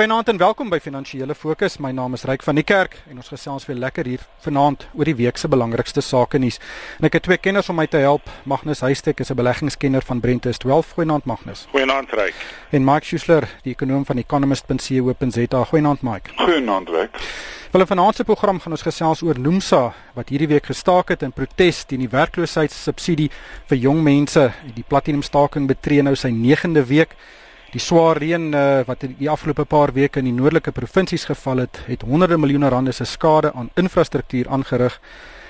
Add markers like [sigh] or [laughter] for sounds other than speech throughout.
Goeienaand en welkom by Finansiële Fokus. My naam is Ryk van die Kerk en ons gesels weer lekker hier vanaand oor die week se belangrikste sake nuus. En ek het twee kenners om my te help. Magnus Huystek is 'n beleggingskenner van Brentest Wealth. Goeienaand Magnus. Goeienaand Ryk. En Mike Schuessler, die ekonom van economist.co.za. Goeienaand Mike. Goeienaand Ryk. Wel, in vanaand se program gaan ons gesels oor Nomsa wat hierdie week gestaak het in protes teen die werkloosheidssubsidie vir jong mense. Die platinum staking betree nou sy 9de week. Die swaar reën uh, wat die afgelope paar weke in die noordelike provinsies geval het, het honderde miljoene rande se skade aan infrastruktuur aangerig.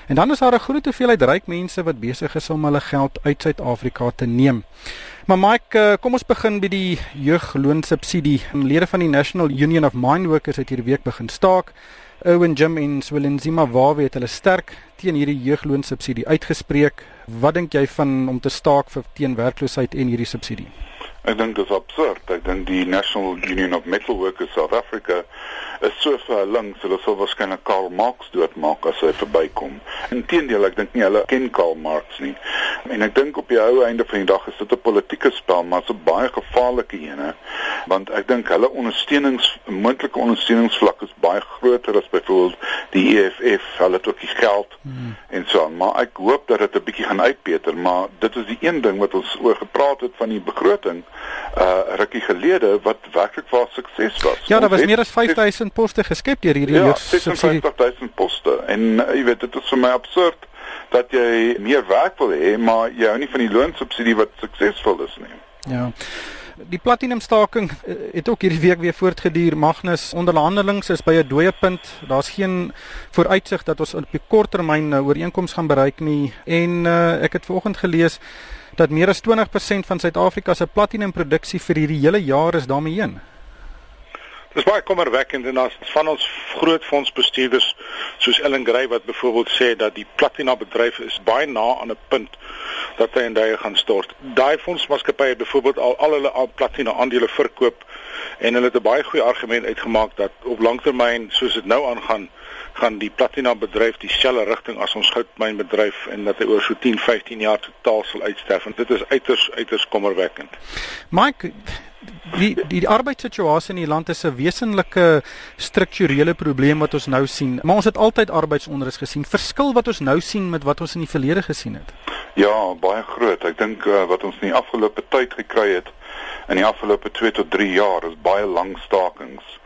En dan is daar 'n groot hoeveelheid ryk mense wat besig is om hulle geld uit Suid-Afrika te neem. Maar Mike, uh, kom ons begin by die jeugloonsubsidie. Lede van die National Union of Mine Workers het hierdie week begin staak. Owen Jim en Swelenzima Wawe het hulle sterk teen hierdie jeugloonsubsidie uitgespreek. Wat dink jy van om te staak vir teen werkloosheid en hierdie subsidie? Ek dink dit is absurd. Ek dink die National Union of Metal Workers South Africa is so verlang, hulle sal waarskynlik Karl Marx doodmaak as hy verbykom. Inteendeel, ek dink nie hulle ken Karl Marx nie. En ek dink op die ou einde van die dag is dit 'n politieke spel, maar 'n baie gevaarlike een, want ek dink hulle ondersteunings moontlike ondersteuningsvlak is baie groter as byvoorbeeld die EFF. Hulle het ook die geld hmm. en so aan, maar ek hoop dat dit 'n bietjie gaan uitbeter, maar dit is die een ding wat ons oor gepraat het van die begroting uh rukkie gelede wat werklik waar sukses was. Ja, daar was meer as 5000 poste geskep deur hierdie ja, 56000 poste en uh, jy weet dit is vir my absurd dat jy meer werk wil hê maar jy hou nie van die loonsubsidie wat suksesvol is nie. Ja. Die platinum staking uh, het ook hierdie week weer voortgeduur. Magnus onderhandelings is by 'n dooie punt. Daar's geen vooruitsig dat ons op die kort termyn 'n nou ooreenkoms gaan bereik nie. En uh, ek het vanoggend gelees dat meer as 20% van Suid-Afrika se platinumproduksie vir hierdie hele jaar is daarmee heen. Dis baie kommerwekkend en as van ons groot fondsbestuurders soos Ellen Gray wat byvoorbeeld sê dat die platina bedryf is baie na aan 'n punt dat hy en hy gaan stort. Daai fondsmaatskappye het byvoorbeeld al al hulle platina aandele verkoop en hulle het 'n baie goeie argument uitgemaak dat op langtermyn soos dit nou aangaan gaan die platina bedryf dieselfde rigting as ons goudmyn bedryf en dat hy oor so 10, 15 jaar totaal sal uitsterf en dit is uiters uiters kommerwekkend. Mike die die, die arbeidssituasie in die land is 'n wesenlike strukturele probleem wat ons nou sien. Maar ons het altyd arbeidsonrus gesien. Verskil wat ons nou sien met wat ons in die verlede gesien het. Ja, baie groot. Ek dink uh, wat ons in die afgelope tyd gekry het in die afgelope 2 tot 3 jaar is baie lang stakings.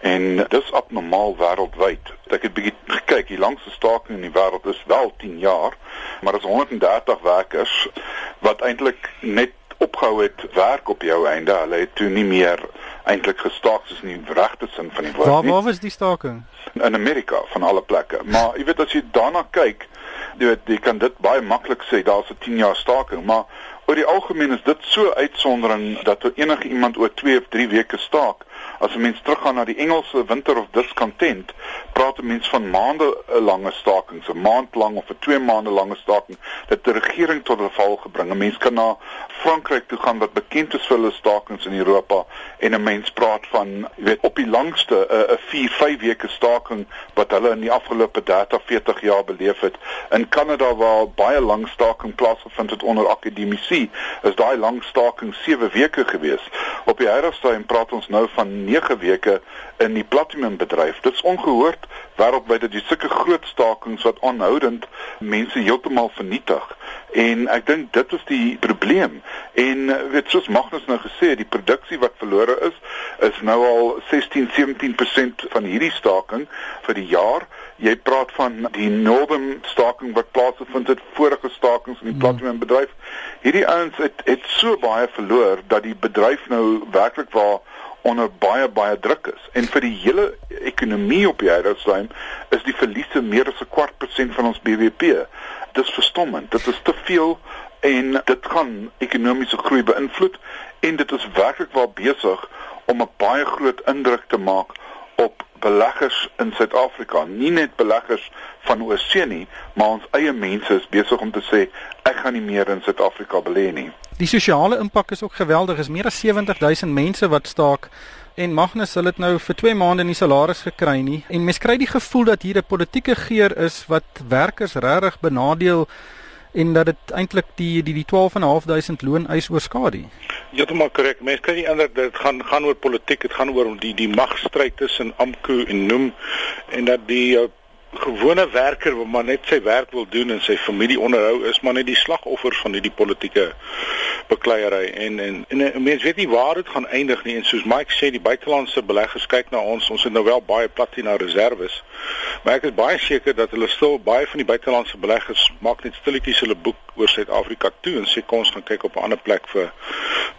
En dis abnormaal wêreldwyd. Ek het bietjie gekyk, die langste staking in die wêreld is wel 10 jaar, maar dit is 130 werkers wat eintlik net opgehou het werk op jou einde. Hulle het toe nie meer eintlik gestaak soos in die regte sin van die woord nie. Waar waar was die staking? In Amerika van alle plekke. Maar jy weet as jy daarna kyk, jy weet jy kan dit baie maklik sê daar's 'n 10 jaar staking, maar oor die algemeen is dit so uitsondering dat enige iemand oor 2 of 3 weke staak as 'n mens teruggaan na die Engelse winter of discontent, praat 'n mens van maande lange stakings, 'n maand lank of 'n 2 maande lange staking dat die regering tot 'n val gebring. 'n Mens kan na Frankryk toe gaan wat bekend is vir hulle stakings in Europa en 'n mens praat van, jy weet, op die langste 'n 4, 5 weke staking wat hulle in die afgelope 30, 40 jaar beleef het. In Kanada waar baie lang staking plaasgevind het onder akademici, is daai lang staking 7 weke gewees. Op die huidige stadium praat ons nou van 9 weke in die platinumbedryf. Dit is ongehoord wêreldwyd dat jy sulke groot stakings wat aanhoudend mense heeltemal vernietig. En ek dink dit is die probleem. En eh, weet soos Magnus nou gesê, die produksie wat verlore is, is nou al 16-17% van hierdie staking vir die jaar. Jy praat van die Northern staking wat plaasgevind het vorige stakings in die hmm. platinumbedryf. Hierdie ouens het het so baie verloor dat die bedryf nou werklik waar onder baie baie druk is. En vir die hele ekonomie op die Heidelberg is die verliese meer as 'n kwart persent van ons BBP. Dit is verstommend. Dit is te veel en dit gaan ekonomiese groei beïnvloed en dit is werklik waar besig om 'n baie groot indruk te maak op beleggers in Suid-Afrika, nie net beleggers van oorsee nie, maar ons eie mense is besig om te sê ek gaan nie meer in Suid-Afrika belê nie. Die sosiale impak is ook geweldig. Is meer as 70000 mense wat staak en Magnus hulle het nou vir 2 maande nie salaris gekry nie. En mens kry die gevoel dat hier 'n politieke geur is wat werkers regtig benadeel en dat dit eintlik die die die 12.500 loon eis oorskadu. Maak korrek. Mense kry die indruk dat dit gaan gaan oor politiek, dit gaan oor die die magstryd tussen AMKU en NOM en dat die uh, gewone werker wat maar net sy werk wil doen en sy familie onderhou is maar net die slagoffers van hierdie politieke bekleierery en en en, en mense weet nie waar dit gaan eindig nie en soos Mike sê die buitelandse beleggers kyk na ons ons het nou wel baie platina reserves maar ek is baie seker dat hulle stil baie van die buitelandse beleggers maak net stilletjies hulle boek oor Suid-Afrika toe en sê kom ons gaan kyk op 'n ander plek vir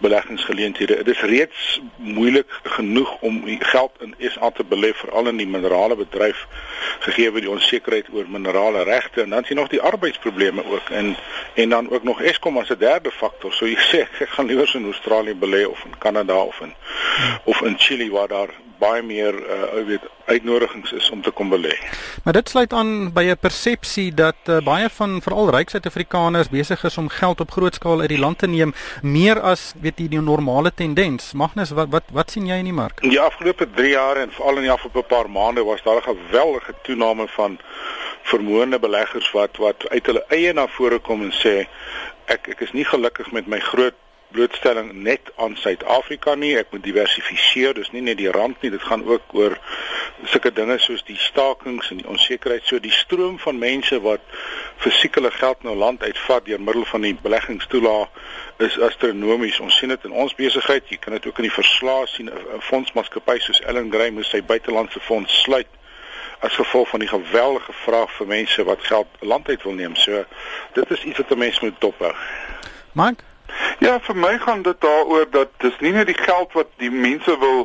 beleggingsgeleenthede. Dit is reeds moeilik genoeg om geld in SA te belê veral in die minerale bedryf gegee die onsekerheid oor minerale regte en dan sien nog die arbeidsprobleme ook in en dan ook nog Eskom as 'n derde faktor. So jy sê [laughs] ek gaan liewer in Australië belê of in Kanada of in of in Chili waar daar baie meer uh weet uitnodigings is om te kom belê. Maar dit sluit aan by 'n persepsie dat uh, baie van veral ryk Suid-Afrikaners besig is om geld op groot skaal uit die land te neem meer as weet jy die normale tendens. Magnus, wat wat wat sien jy in die mark? In die afgelope 3 jaar en veral in die afgelope paar maande was daar 'n geweldige toename van vermoënde beleggers wat wat uit hulle eie na vore kom en sê ek ek is nie gelukkig met my groot blootstelling net aan Suid-Afrika nie. Ek moet diversifiseer. Dis nie net die rand nie, dit gaan ook oor sulke dinge soos die stakings en die onsekerheid. So die stroom van mense wat fisiekele geld nou land uitvat deur middel van die beleggingstoelae is astronomies. Ons sien dit in ons besigheid. Jy kan dit ook in die verslae sien. 'n Fondsmaatskappy soos Ellen Gray moet sy buitelandse fonds sluit as gevolg van die geweldige vraag vir mense wat geld land wil neem. So dit is iets wat 'n mens moet dophou. Mike Ja, vir my gaan dit daaroor dat dis nie net die geld wat die mense wil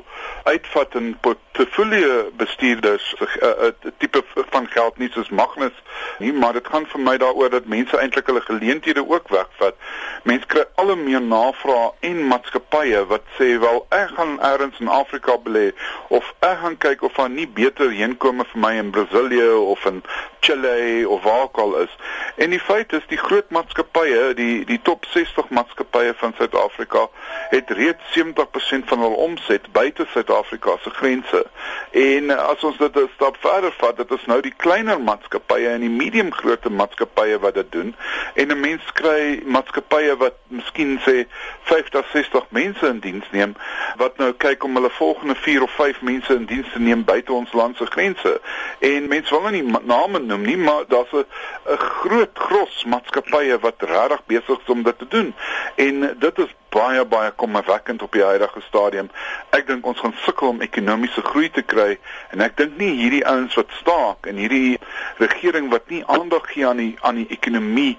uitvat in portefeulje bestuurders 'n uh, uh, tipe van geld nie soos Magnus nie, maar dit gaan vir my daaroor dat mense eintlik hulle geleenthede ook wegvat. Mense kry al hoe meer navrae en maatskappye wat sê wel ek gaan elders in Afrika belê of ek gaan kyk of daar nie beter heenkome vir my in Brasilië of in Chile of waar ook al is. En die feit is die groot maatskappye, die die top 60 maatskappye van Suid-Afrika het reeds 70% van hul omset buite Suid-Afrika se grense. En eh, as ons dit 'n stap verder vat, dit is nou die kleiner maatskappye en die medium grootte maatskappye wat dit doen. En 'n mens kry maatskappye wat miskien sê 50, 60 mense in diens neem wat nou kyk om hulle volgende 4 of 5 mense in diens te neem buite ons land se grense. En mense wil nou nie name noem nie, maar daar's 'n groot gros maatskappye wat regtig besig is om dit te doen. En dit is baie baie kommerwekkend op die huidige stadium. Ek dink ons gaan sukkel om ekonomiese groei te kry en ek dink nie hierdie ouens wat staak en hierdie regering wat nie aandag gee aan die aan die ekonomie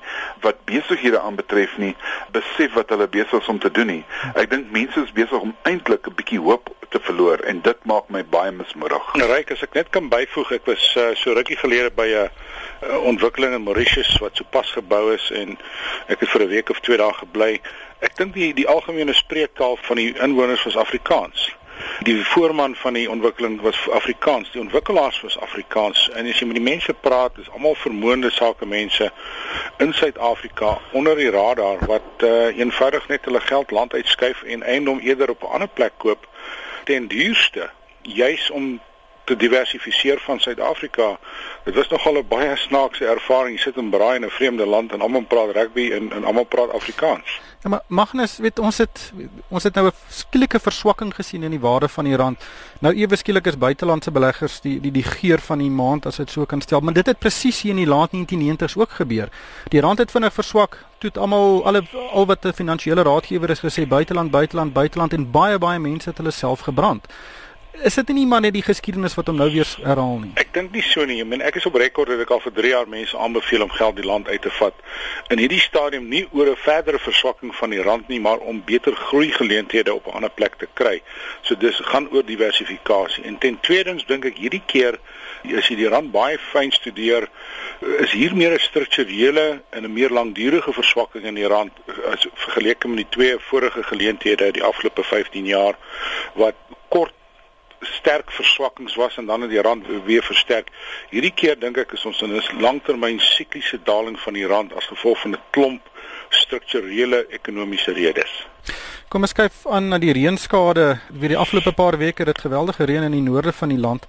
wat besighede aanbetref nie, besef wat hulle besig is om te doen nie. Ek dink mense is besig om eintlik 'n bietjie hoop te verloor en dit maak my baie mismoedig. Nou Ryk, as ek net kan byvoeg, ek was uh, so rukkie gelede by 'n uh, ontwikkeling in Mauritius wat sopas gebou is en ek het vir 'n week of twee daar gebly. Ek dink die die algemene spreektaal van die inwoners was Afrikaans. Die voorman van die ontwikkeling was Afrikaans, die ontwikkelaars was Afrikaans en as jy met die mense praat, is almal vermoënde sakemense in Suid-Afrika onder die radar wat uh, eenvoudig net hulle geld land uitskuif en eiendom eerder op 'n ander plek koop ten duurste juis om te diversifiseer van Suid-Afrika. Dit was nogal 'n baie snaakse ervaring. Jy sit in braai in 'n vreemde land en almal praat rugby en en almal praat Afrikaans. Ja, maar Magnus, weet ons het ons het nou 'n skielike verswakking gesien in die waarde van die rand. Nou ewe skielik is buitelandse beleggers die die die geur van die maand as dit so kan stel, maar dit het presies hier in die laat 1990s ook gebeur. Die rand het vinnig verswak. Toe het almal alle al wat 'n finansiële raadgewer is gesê buiteland, buiteland, buiteland en baie baie mense het hulle self gebrand is dit nie maar net die geskiedenis wat hom nou weer herhaal nie. Ek dink nie so nie. Ek meen ek is op rekord dat ek al vir 3 jaar mense aanbeveel om geld die land uit te vat. In hierdie stadium nie oor 'n verdere verswakking van die rand nie, maar om beter groei geleenthede op 'n ander plek te kry. So dis gaan oor diversifikasie. En ten tweedens dink ek hierdie keer as jy die rand baie fyn studeer, is hier meer 'n strukturele en 'n meer langdurige verswakking in die rand as vergeleke met die twee vorige geleenthede uit die afgelope 15 jaar wat kort sterk verswakkings was en dan het die rand weer versterk. Hierdie keer dink ek is ons in 'n langtermyn sikliese daling van die rand as gevolg van 'n klomp strukturele ekonomiese redes. Kom ons kyk aan na die reënskade. Weer die afgelope paar weke het dit geweldige reën in die noorde van die land.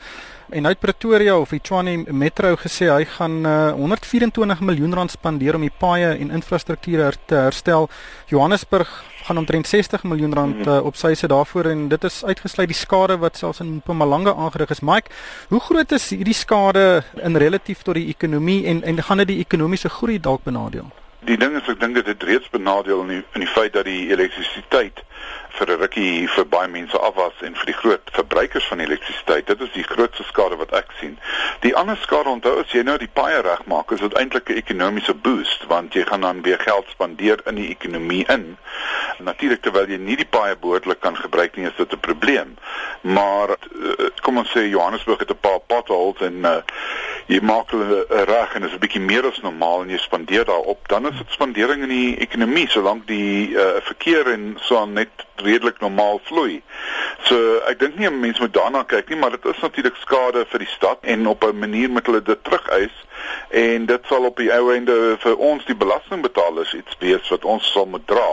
En uit Pretoria of die Tshwane Metro gesê hy gaan uh, 124 miljoen rand spandeer om die paaie en infrastruktuur te herstel. Johannesburg gaan omtrent 60 miljoen rand uh, op sy se daarvoor en dit is uitgesluit die skade wat selfs in Mpumalanga aangerig is. Mike, hoe groot is hierdie skade in relatief tot die ekonomie en en gaan dit die ekonomiese groei dalk benadeel? Die ding is ek dink dit het reeds benadeel in die, in die feit dat die elektrisiteit vir 'n rukkie vir baie mense af was en vir die groot verbruikers van elektrisiteit. Dit is die grootste skade wat ek sien. Die ander skade onthou as jy nou die paaie regmaak, is dit eintlik 'n ekonomiese boost want jy gaan dan weer geld spandeer in die ekonomie in. Natuurlik terwyl jy nie die paaie behoorlik kan gebruik nie, is dit 'n probleem. Maar eh, kom ons sê Johannesburg het 'n paar potholes en uh, jy maak hulle reg en is 'n bietjie meer as normaal en jy spandeer daarop, dan is dit spandering in die ekonomie solank die uh, verkeer en so net redelik normaal vloei. So ek dink nie mense moet daarna kyk nie, maar dit is natuurlik skade vir die stad en op 'n manier moet hulle dit terugeis en dit sal op die ou einde vir ons die belastingbetalers iets wees wat ons sal moet dra.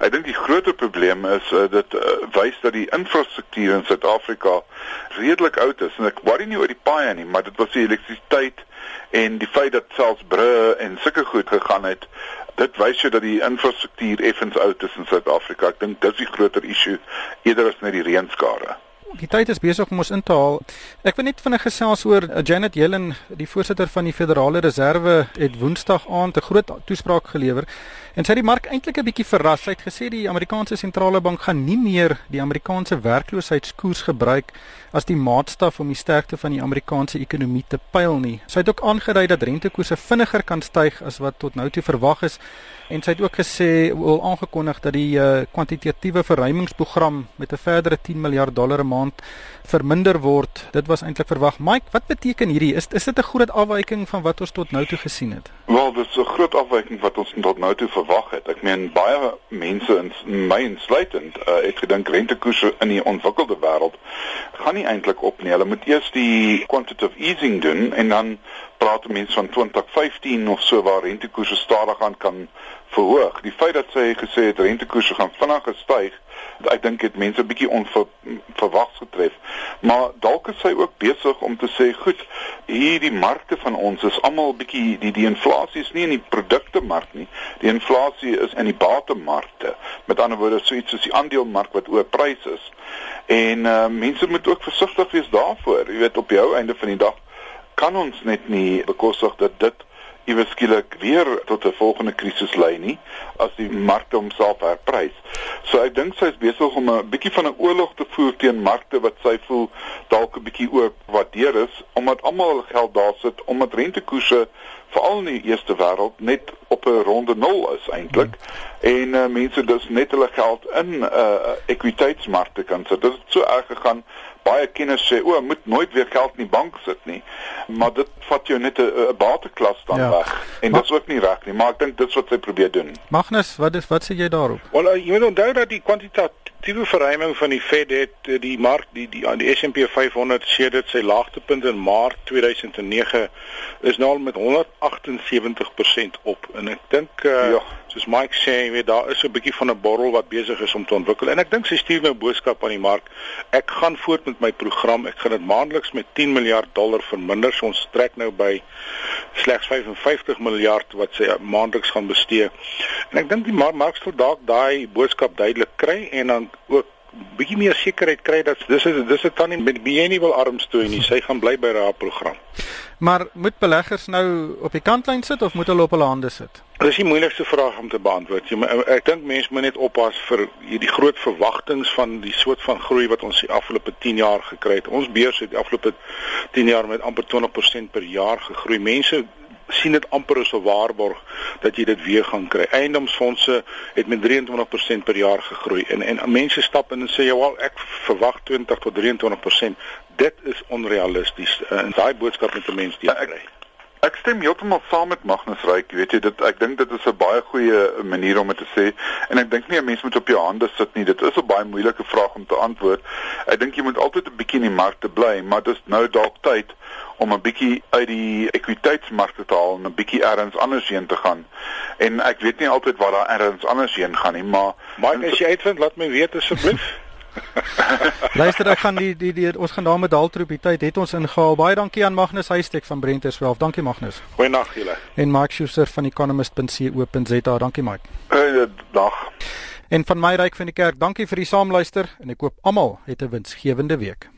Ek dink die groter probleem is uh, dit uh, wys dat die infrastruktuur in Suid-Afrika redelik oud is en ek worry nie oor die paaie nie, maar dit was die elektrisiteit en die feit dat selfs brûe en sulke goed gegaan het dit wys jy dat die infrastruktuur effens oud is in Suid-Afrika. Ek dink dis die groter issue eerder as net die reënskade. Die tyd is besig om ons in te haal. Ek wil net vinnig gesels oor uh, Janet Yellen, die voorsitter van die Federale Reserve, het Woensdag aand 'n groot toespraak gelewer en sy het die mark eintlik 'n bietjie verras. Sy het gesê die Amerikaanse sentrale bank gaan nie meer die Amerikaanse werkloosheidskoers gebruik as die maatstaf om die sterkte van die Amerikaanse ekonomie te pyl nie. Sy het ook aangedui dat rentekoerse vinniger kan styg as wat tot nou toe verwag is en sy het ook gesê wil aangekondig dat die uh, kwantitatiewe verruimingsprogram met 'n verdere 10 miljard dollar 'n maand verminder word. Dit was eintlik verwag. Mike, wat beteken hierdie? Is is dit 'n groot afwyking van wat ons tot nou toe gesien het? Wel, dit is 'n groot afwyking wat ons tot nou toe verwag het. Ek meen baie mense in my insluitend uh, het gedink rentekoerse in die ontwikkelde wêreld gaan nie eintlik op nie. Hulle moet eers die quantitative easing doen en dan praat mense van 2015 of so waar rentekoerse stadig aan kan verhoog. Die feit dat sy gesê het rentekoerse gaan vinniger styg, ek dink dit mense 'n bietjie onverwags getref. Maar dalk is sy ook besig om te sê, goed, hierdie markte van ons is almal bietjie die die inflasie is nie in die produkte mark nie. Die inflasie is in die batemarkte. Met ander woorde, so iets soos die aandelemark wat oor prys is. En uh, mense moet ook versigtig wees daarvoor. Jy weet op die ou einde van die dag kan ons net nie bekostig dat dit iewes skielik weer tot 'n volgende krisis lei nie as die markte homself herprys. So ek dink sy is besig om 'n bietjie van 'n oorlog te voer teen markte wat sy voel dalk 'n bietjie oop waardeer is omdat almal geld daar sit omdat rentekoerse veral in die eerste wêreld net op 'n ronde nul is eintlik hmm. en uh, mense dus net hulle geld in 'n uh, ekwiteitsmarkte kan sit. Dit het so erg gegaan baie kenners sê o, moet nooit weer geld in die bank sit nie. Maar dit vat jou net 'n bateklas dan ja. weg. En dit is ook nie reg nie, maar ek dink dit is wat sy probeer doen. Magnus, wat is wat sê jy daarop? Wel, uh, jy moet onthou dat die kwantitatiewe verruiming van die Fed het uh, die mark die die aan die S&P 500 sê dit sy laagtepunt in Maart 2009 is nou al met 178% op en ek dink uh, ja soos Mike sê, jy weet daar is 'n bietjie van 'n borrel wat besig is om te ontwikkel en ek dink sy stuur nou boodskap aan die mark. Ek gaan voort met my program. Ek gaan dit maandeliks met 10 miljard dollar verminder. So ons trek nou by slegs 55 miljard wat sy maandeliks gaan bestee. En ek dink die mark sal dalk daai boodskap duidelik kry en dan ook bietjie meer sekerheid kry dat dis is dis 'n tannie met wie jy nie wil arms toe nie. Sy gaan bly by haar program. Maar moet beleggers nou op die kantlyn sit of moet hulle op hulle hande sit? Dit is die moeilikste vraag om te beantwoord. Jy, ek dink mense moet net oppas vir hierdie groot verwagtinge van die soort van groei wat ons die afgelope 10 jaar gekry het. Ons beurs het die afgelope 10 jaar met amper 20% per jaar gegroei. Mense sien dit amper as 'n waarborg dat jy dit weer gaan kry. Eiendomsfondse het met 23% per jaar gegroei en en mense stap in en sê ja, wel ek verwag 20 tot 23%. Dit is onrealisties. En daai boodskap moet 'n mens deurkry. Ek stem heeltemal saam met Magnus Ryk, weet jy, dit ek dink dit is 'n baie goeie manier om dit te sê en ek dink nie 'n mens moet op jou hande sit nie. Dit is 'n baie moeilike vraag om te antwoord. Ek dink jy moet altyd 'n bietjie in die markte bly, maar dit is nou dalk tyd om 'n bietjie uit die ekwiteitsmarkte te haal en 'n bietjie ergens anders heen te gaan. En ek weet nie altyd waar daar ergens anders heen gaan nie, maar maar as jy uitvind, laat my weet asseblief. [laughs] Luister, ek gaan die die, die ons gaan daarmee daltroep die tyd het ons ingehaal. Baie dankie aan Magnus Huystek van Brenterswelf. Dankie Magnus. Goeienaand julle. En Mike Schuster van economist.co.za. Dankie Mike. Uh, dag. En van my ryk van die kerk, dankie vir die saamluister en ek hoop almal het 'n winsgewende week.